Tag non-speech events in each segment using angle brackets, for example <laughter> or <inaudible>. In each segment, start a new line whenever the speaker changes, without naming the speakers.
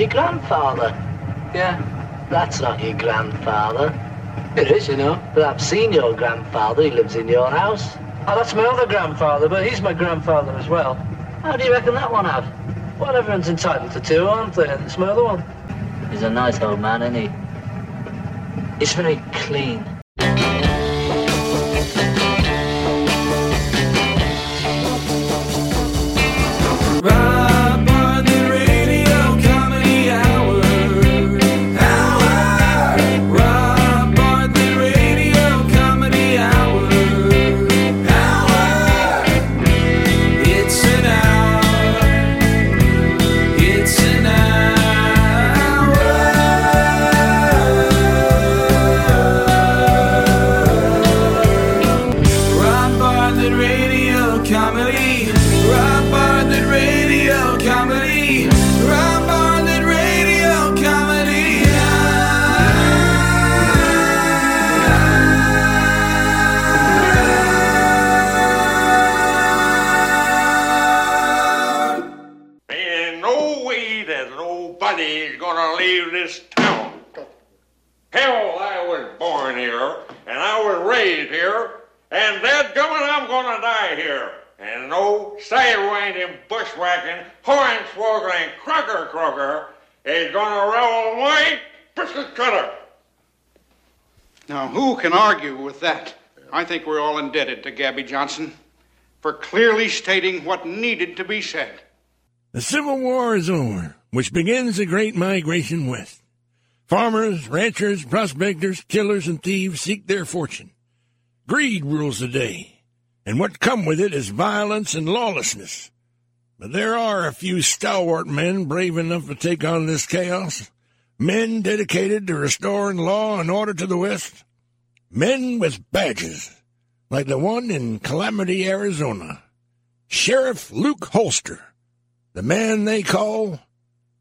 Your grandfather.
Yeah,
That's not your grandfather.
it is, you know.
But I've seen your grandfather. He lives in your house.
Oh, that's my other grandfather, but he's my grandfather as well.
How do you reckon that one have?
Well, everyone's entitled to two, aren't they? And it's my other one.
He's a nice old man, isn't he? He's very clean.
Gonna leave this town. Hell, I was born here, and I was raised here, and that gummit I'm gonna die here. And no sidewinding, bushwhacking, hornswoggling, crocker crocker is gonna roll my biscuit cutter.
Now, who can argue with that? I think we're all indebted to Gabby Johnson for clearly stating what needed to be said.
The Civil War is over, which begins the great migration west. Farmers, ranchers, prospectors, killers, and thieves seek their fortune. Greed rules the day, and what come with it is violence and lawlessness. But there are a few stalwart men brave enough to take on this chaos, men dedicated to restoring law and order to the West, men with badges, like the one in Calamity, Arizona. Sheriff Luke Holster, the man they call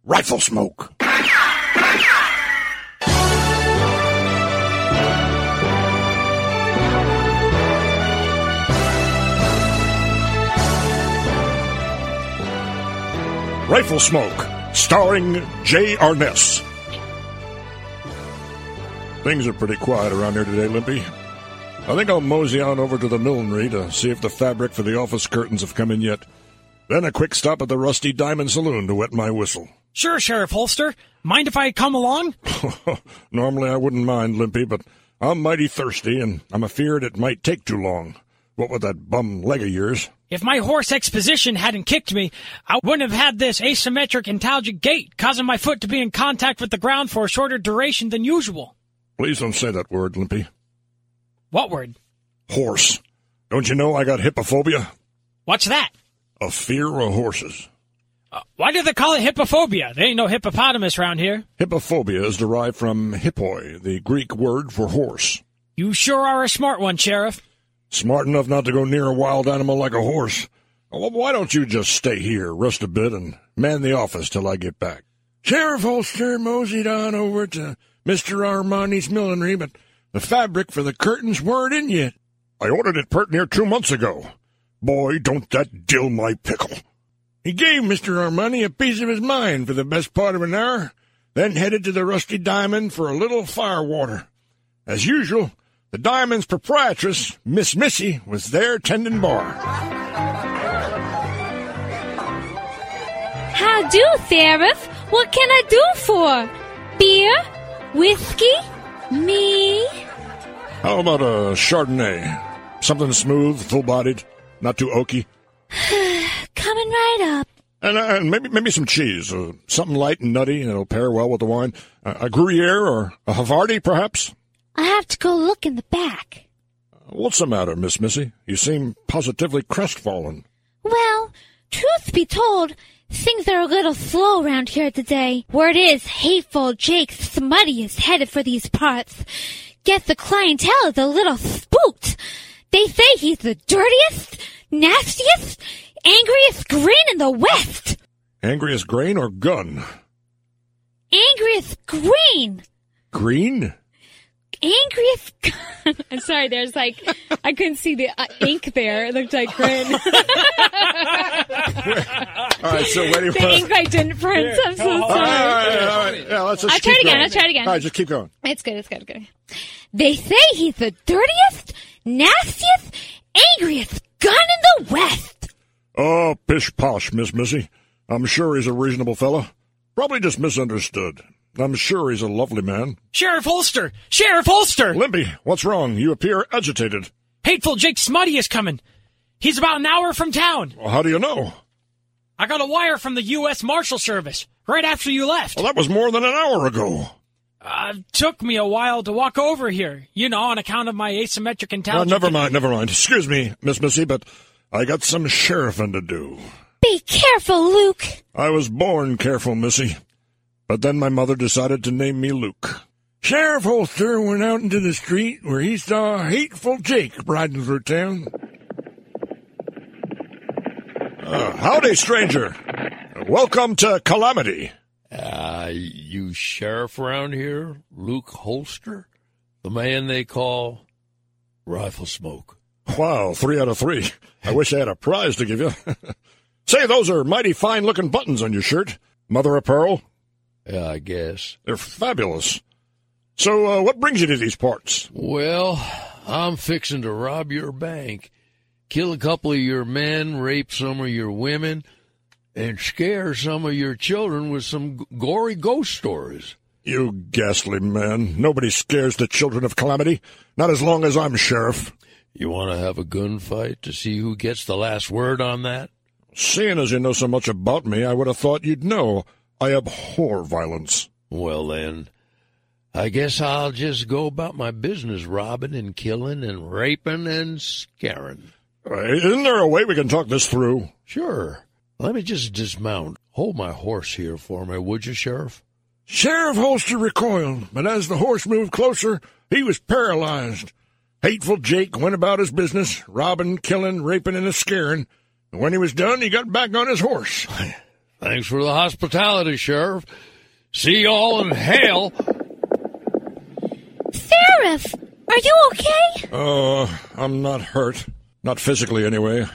Riflesmoke. Rifle Smoke, starring Jay Arness. Things are pretty quiet around here today, Limpy. I think I'll mosey on over to the millinery to see if the fabric for the office curtains have come in yet. Then a quick stop at the Rusty Diamond Saloon to wet my whistle.
Sure, Sheriff Holster. Mind if I come along? <laughs>
Normally I wouldn't mind, Limpy, but I'm mighty thirsty, and I'm afeard it might take too long. What with that bum leg of yours?
If my horse exposition hadn't kicked me, I wouldn't have had this asymmetric antalgic gait, causing my foot to be in contact with the ground for a shorter duration than usual.
Please don't say that word, Limpy.
What word?
Horse. Don't you know I got hippophobia?
What's that?
A fear of horses.
Uh, why do they call it hippophobia? There ain't no hippopotamus around here.
Hippophobia is derived from hippoi, the Greek word for horse.
You sure are a smart one, Sheriff.
Smart enough not to go near a wild animal like a horse. Well, why don't you just stay here, rest a bit, and man the office till I get back? Sheriff Holster moseyed on over to Mr. Armani's millinery, but the fabric for the curtains weren't in yet. I ordered it pert near two months ago. Boy, don't that dill my pickle. He gave Mr. Armani a piece of his mind for the best part of an hour, then headed to the Rusty Diamond for a little firewater. As usual, the Diamond's proprietress, Miss Missy, was there tending bar.
How do, Sheriff? What can I do for? Beer? Whiskey? Me?
How about a Chardonnay? Something smooth, full-bodied, not too oaky, <sighs> <sighs> <sighs>
Coming right up.
and, uh, and maybe maybe some cheese, uh, something light and nutty that'll pair well with the wine. Uh, a Gruyere or a Havarti, perhaps.
I have to go look in the back.
What's the matter, Miss Missy? You seem positively crestfallen.
Well, truth be told, things are a little slow around here today. Word is, hateful Jake Smutty is headed for these parts. Guess the clientele is a little spooked. They say he's the dirtiest, nastiest, angriest grin in the West.
Angriest as grain or gun?
Angriest green.
Green?
Angriest. <laughs> I'm sorry, there's like, I couldn't see the uh, ink there. It looked like grin. <laughs> <laughs>
All right, so waiting
the
for.
ink I didn't print. I'm so sorry.
All right, all
sorry.
right, let's just
I'll try
keep
it again.
going.
I'll try it again.
All right, just keep going.
It's good. It's good. Good. They say he's the dirtiest, nastiest, angriest gun in the West.
Oh, pish posh, Miss Missy. I'm sure he's a reasonable fellow. Probably just misunderstood. I'm sure he's a lovely man.
Sheriff Holster! Sheriff Holster!
Limpy, what's wrong? You appear agitated.
Hateful Jake Smutty is coming. He's about an hour from town.
Well, how do you know?
I got a wire from the U.S. Marshal Service right after you left.
Well, that was more than an hour ago.
Uh, took me a while to walk over here, you know, on account of my asymmetric
Uh,
intelligence.
never mind, never mind. Excuse me, Miss Missy, but I got some sheriffing to do.
Be careful, Luke.
I was born careful, Missy. But then my mother decided to name me Luke. Sheriff Holster went out into the street where he saw hateful Jake riding through town. Uh, howdy, stranger. Welcome to Calamity.
Uh, you sheriff around here, Luke Holster, the man they call Riflesmoke.
Wow, three out of three. I wish I had a prize to give you. <laughs> Say, those are mighty fine looking buttons on your shirt. Mother of pearl.
Yeah, I guess.
They're fabulous. So, uh, what brings you to these parts?
Well, I'm fixing to rob your bank, kill a couple of your men, rape some of your women, and scare some of your children with some g- gory ghost stories.
You ghastly man. Nobody scares the children of calamity. Not as long as I'm sheriff.
You want to have a gunfight to see who gets the last word on that?
Seeing as you know so much about me, I would have thought you'd know. I abhor violence.
Well, then, I guess I'll just go about my business robbing and killing and raping and scaring.
Uh, Isn't there a way we can talk this through?
Sure. Let me just dismount. Hold my horse here for me, would you, Sheriff?
Sheriff Holster recoiled, but as the horse moved closer, he was paralyzed. Hateful Jake went about his business, robbing, killing, raping, and scaring. And when he was done, he got back on his horse. <laughs>
Thanks for the hospitality, Sheriff. See y'all in hell.
Sheriff, are you okay?
Uh, I'm not hurt. Not physically, anyway.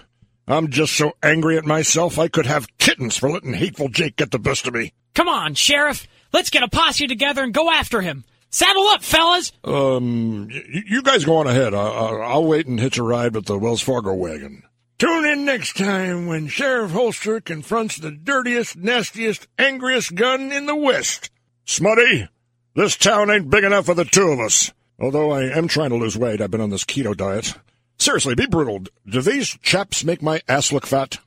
I'm just so angry at myself I could have kittens for letting Hateful Jake get the best of me.
Come on, Sheriff. Let's get a posse together and go after him. Saddle up, fellas.
Um, y- you guys go on ahead. I- I- I'll wait and hitch a ride with the Wells Fargo wagon. Tune in next time when Sheriff Holster confronts the dirtiest, nastiest, angriest gun in the West. Smutty, this town ain't big enough for the two of us. Although I am trying to lose weight, I've been on this keto diet. Seriously, be brutal. Do these chaps make my ass look fat?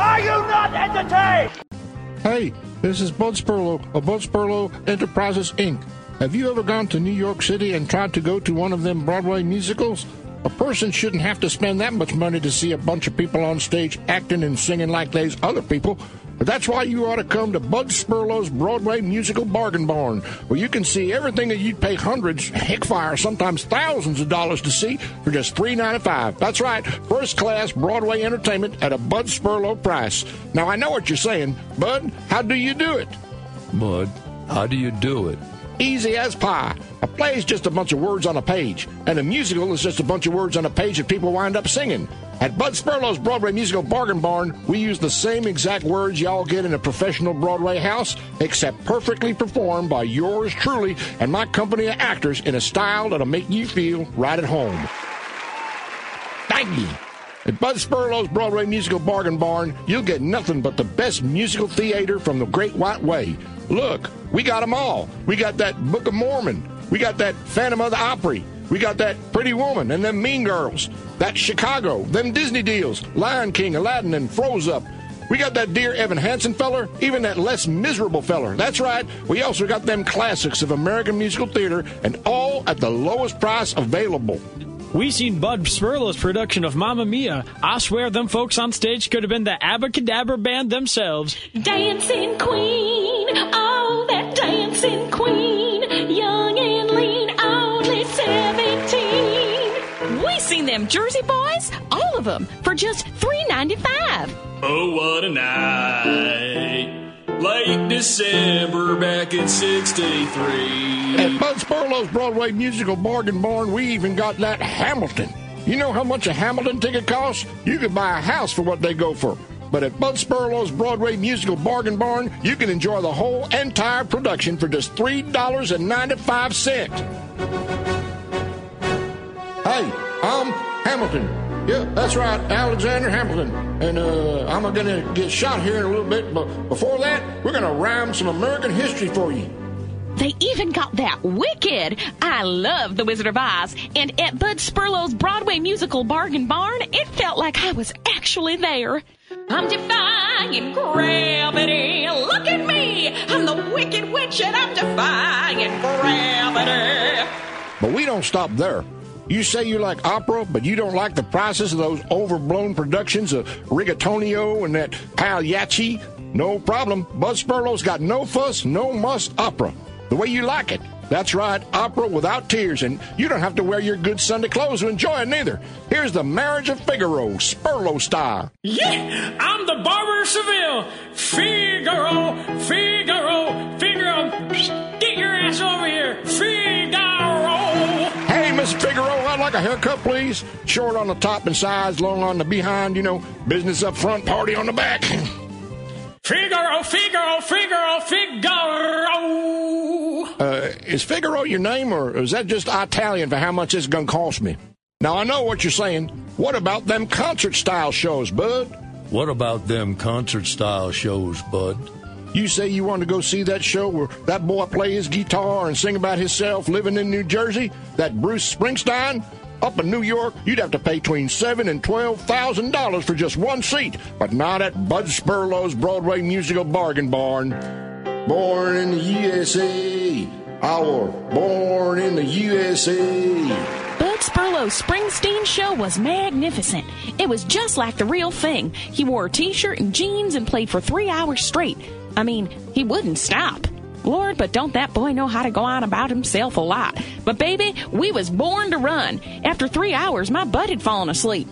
Are you not entertained?
Hey, this is Bud Sperlo of Bud Sperlo Enterprises, Inc. Have you ever gone to New York City and tried to go to one of them Broadway musicals? A person shouldn't have to spend that much money to see a bunch of people on stage acting and singing like these other people. But that's why you ought to come to Bud Sperlo's Broadway Musical Bargain Barn, where you can see everything that you'd pay hundreds, heck fire, sometimes thousands of dollars to see for just three ninety five. That's right, first class Broadway entertainment at a Bud Sperlo price. Now I know what you're saying, Bud. How do you do it?
Bud, how do you do it?
Easy as pie. A play is just a bunch of words on a page, and a musical is just a bunch of words on a page that people wind up singing. At Bud Sperlo's Broadway Musical Bargain Barn, we use the same exact words y'all get in a professional Broadway house, except perfectly performed by yours truly and my company of actors in a style that'll make you feel right at home. Thank you. At Bud Sperlo's Broadway Musical Bargain Barn, you'll get nothing but the best musical theater from the Great White Way. Look, we got 'em all. We got that Book of Mormon. We got that Phantom of the Opry. We got that Pretty Woman and them Mean Girls. That Chicago, them Disney deals, Lion King, Aladdin, and Froze Up. We got that dear Evan Hansen feller, even that less miserable feller. That's right. We also got them classics of American musical theater, and all at the lowest price available.
We seen Bud Sperlo's production of Mamma Mia. I swear them folks on stage could have been the Abacadabra band themselves.
Dancing Queen, oh, that dancing queen,
seen them Jersey boys, all of them, for just three ninety five.
Oh, what a night. Late December back in 63.
At Bud Sperlo's Broadway Musical Bargain Barn, we even got that Hamilton. You know how much a Hamilton ticket costs? You could buy a house for what they go for. But at Bud Sperlo's Broadway musical Bargain Barn, you can enjoy the whole entire production for just $3.95. I'm Hamilton. Yeah, that's right, Alexander Hamilton. And uh, I'm going to get shot here in a little bit, but before that, we're going to rhyme some American history for you.
They even got that wicked. I love The Wizard of Oz. And at Bud Sperlo's Broadway musical Bargain Barn, it felt like I was actually there. I'm defying gravity. Look at me. I'm the wicked witch and I'm defying gravity.
But we don't stop there. You say you like opera, but you don't like the prices of those overblown productions of Rigatonio and that Pagliacci? No problem. Bud Sperlo's got no fuss, no muss opera. The way you like it. That's right, opera without tears, and you don't have to wear your good Sunday clothes to enjoy it neither. Here's the Marriage of Figaro, Sperlo style.
Yeah, I'm the barber of Seville. Figaro, Figaro, Figaro.
Like a haircut, please. Short on the top and sides, long on the behind, you know, business up front, party on the back. <laughs>
Figaro, Figaro, Figaro, Figaro.
Uh, is Figaro your name, or is that just Italian for how much it's gonna cost me? Now, I know what you're saying. What about them concert style shows, bud?
What about them concert style shows, bud?
You say you want to go see that show where that boy play his guitar and sing about himself living in New Jersey? That Bruce Springsteen? Up in New York, you'd have to pay between seven and twelve thousand dollars for just one seat, but not at Bud Sperlo's Broadway musical Bargain Barn. Born in the USA, our born in the USA.
Bud Sperlo's Springsteen show was magnificent. It was just like the real thing. He wore a t-shirt and jeans and played for three hours straight. I mean, he wouldn't stop. Lord, but don't that boy know how to go on about himself a lot. But baby, we was born to run. After three hours, my butt had fallen asleep.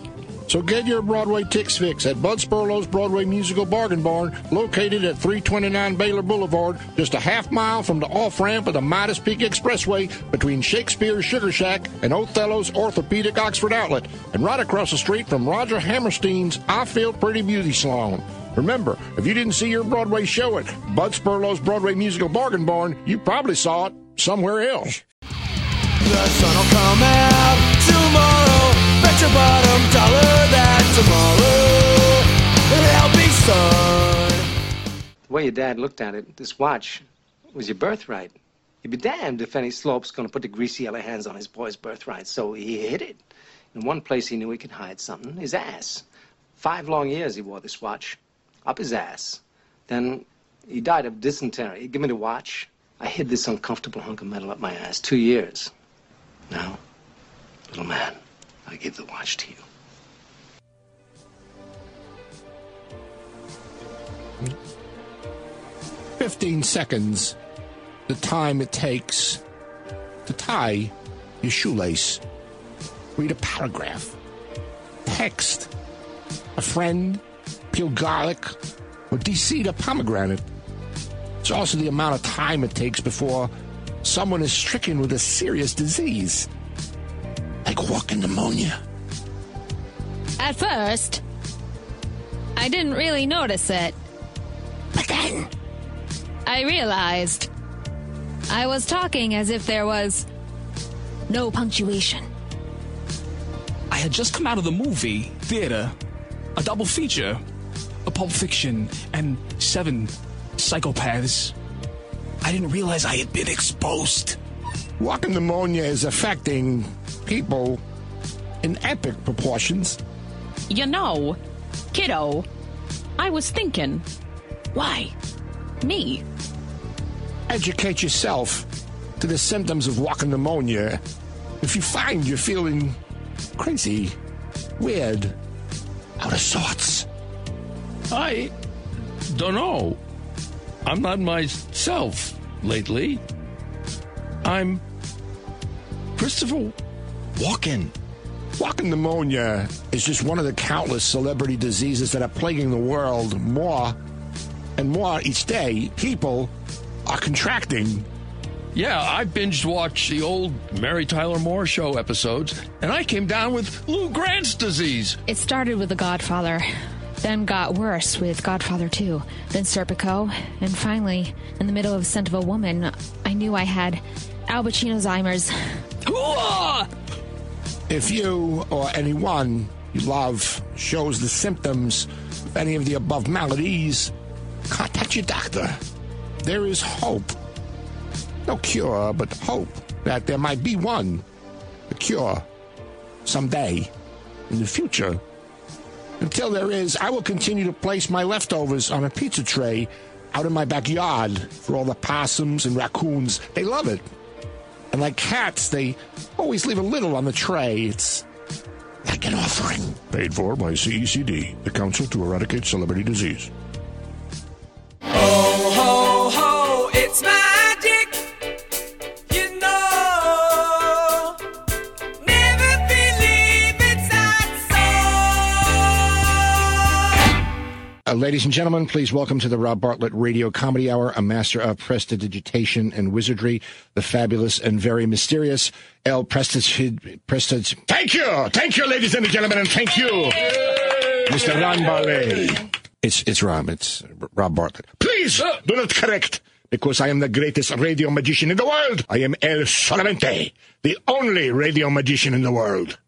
So get your Broadway ticks fix at Bud Sperlo's Broadway Musical Bargain Barn, located at 329 Baylor Boulevard, just a half mile from the off ramp of the Midas Peak Expressway between Shakespeare's Sugar Shack and Othello's Orthopedic Oxford Outlet, and right across the street from Roger Hammerstein's I Feel Pretty Beauty Salon. Remember, if you didn't see your Broadway show at Bud Sperlo's Broadway Musical Bargain Barn, you probably saw it somewhere else.
The sun will come out tomorrow. Bet your bottom dollar that tomorrow there'll be sun.
The way your dad looked at it, this watch was your birthright. You'd be damned if any slope's gonna put the greasy yellow hands on his boy's birthright, so he hid it. In one place he knew he could hide something, his ass. Five long years he wore this watch. Up his ass. Then he died of dysentery. He Give me the watch. I hid this uncomfortable hunk of metal up my ass. Two years. Now, little man, I give the watch to you.
Fifteen seconds, the time it takes to tie your shoelace. Read a paragraph. Text. A friend. Peel garlic. Or de-seed a pomegranate. It's also the amount of time it takes before someone is stricken with a serious disease. Like walking pneumonia.
At first, I didn't really notice it.
But then,
I realized I was talking as if there was no punctuation.
I had just come out of the movie theater, a double feature, a Pulp Fiction and Seven Psychopaths. I didn't realize I had been exposed.
Walking pneumonia is affecting people in epic proportions.
You know, kiddo, I was thinking, why? Me?
Educate yourself to the symptoms of walking pneumonia. If you find you're feeling crazy, weird, out of sorts.
I don't know. I'm not myself lately. I'm Christopher Walken.
Walking pneumonia is just one of the countless celebrity diseases that are plaguing the world more and more each day. People are contracting
Yeah, I binged watched the old Mary Tyler Moore show episodes, and I came down with Lou Grant's disease.
It started with The Godfather, then got worse with Godfather 2, then Serpico, and finally, in the middle of Scent of a Woman, I knew I had Al Pacino's Alzheimer's. <laughs>
If you or anyone you love shows the symptoms of any of the above maladies, contact your doctor. There is hope. No cure, but hope that there might be one. A cure. Someday. In the future. Until there is, I will continue to place my leftovers on a pizza tray out in my backyard for all the possums and raccoons. They love it. And like cats, they always leave a little on the tray. It's like an offering. Paid for by CECD, the Council to Eradicate Celebrity Disease. Ladies and gentlemen, please welcome to the Rob Bartlett Radio Comedy Hour, a master of prestidigitation and wizardry, the fabulous and very mysterious El. Prestige. Thank you! Thank you, ladies and gentlemen, and thank you, Mr. Ron Barley. It's, it's Rob. It's Rob Bartlett. Please do not correct, because I am the greatest radio magician in the world. I am El Solamente, the only radio magician in the world.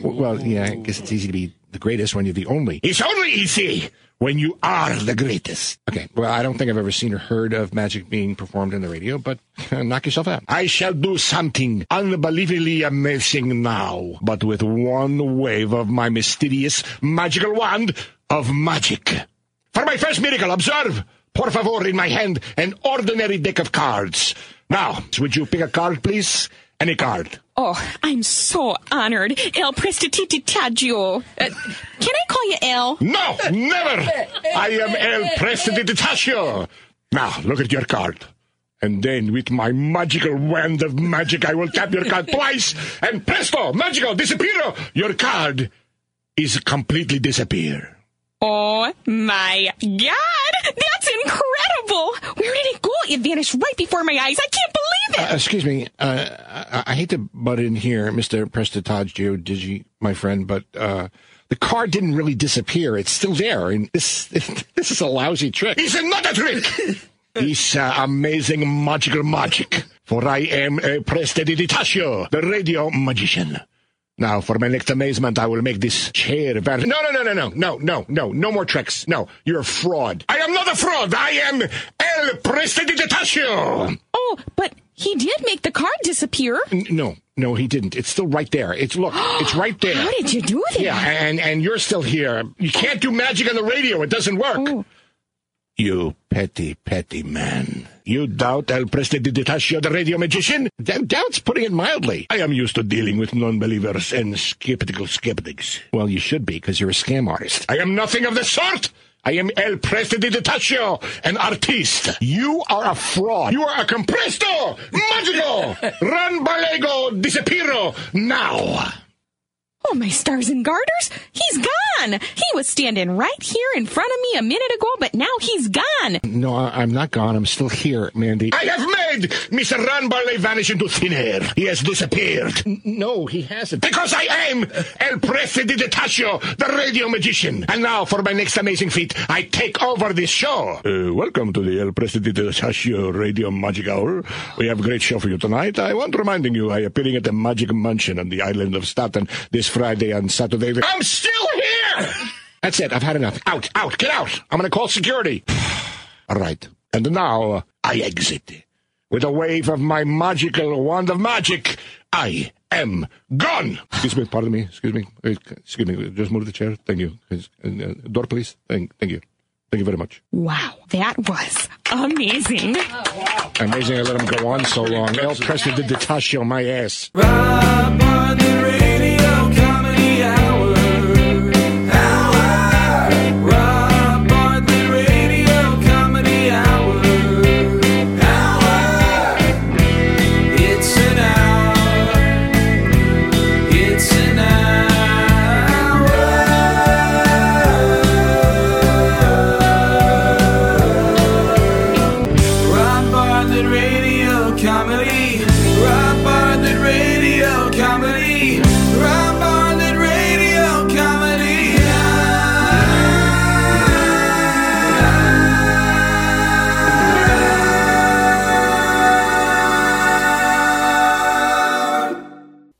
Well, yeah, I guess it's easy to be the greatest when you're the only. It's only easy when you are the greatest. Okay, well, I don't think I've ever seen or heard of magic being performed in the radio, but <laughs> knock yourself out. I shall do something unbelievably amazing now, but with one wave of my mysterious magical wand of magic. For my first miracle, observe, por favor, in my hand, an ordinary deck of cards. Now, would you pick a card, please? Any card.
Oh, I'm so honored. El Prestitititaggio. Uh, can I call you El?
No, never. I am El Prestidigitatio. Now, look at your card. And then, with my magical wand of magic, I will tap your card <laughs> twice, and presto, magical, disappear. Your card is completely disappear.
Oh my god! That's incredible! Where did it go? It vanished right before my eyes. I can't believe it!
Uh, excuse me, uh, I, I hate to butt in here, Mr. Prestidigio Digi, my friend, but uh, the card didn't really disappear. It's still there, and this <laughs> this is a lousy trick. It's not a trick. <laughs> It's uh, amazing magical magic. For I am a Prestidigitatio, the radio magician. Now, for my next amazement, I will make this chair vanish. No, no, no, no, no, no, no, no, no more tricks. No, you're a fraud. I am not a fraud. I am El Prestidigitatio.
Oh, but he did make the card disappear.
N- No, no, he didn't. It's still right there. It's look, it's <gasps> right there.
How did you do that?
Yeah, and and you're still here. You can't do magic on the radio. It doesn't work.
Oh.
You petty, petty man. You doubt El Prestidigitatio, the radio magician? Doubt's putting it mildly. I am used to dealing with non-believers and skeptical skeptics. Well, you should be, because you're a scam artist. I am nothing of the sort! I am El Prestidigitatio, an artiste. You are a fraud. You are a compresto, magico, run balego, disappearo, now.
Oh, my stars and garters! He's gone! He was standing right here in front of me a minute ago, but now he's gone!
No, I- I'm not gone. I'm still here, Mandy. I have made Mr. Ron Barley vanish into thin air. He has disappeared. no, he hasn't. Because I am El Prestidigitatio, the radio magician. And now, for my next amazing feat, I take over this show. Uh, welcome to the El Prestidigitatio Radio Magic Hour. We have a great show for you tonight. I want reminding you, I am appearing at the Magic Mansion on the island of Staten this Friday and Saturday. I'm still here! That's it. I've had enough. Out, out, get out. I'm going to call security. <sighs> All right. And now I exit. With a wave of my magical wand of magic, I am gone. Excuse me, pardon me. Excuse me. Uh, Excuse me. Just move the chair. Thank you. Uh, uh, door, please. Thank, thank you. Thank you very much.
Wow, that was amazing.
Amazing I let him go on so long. El Preston did the Tasha on my ass.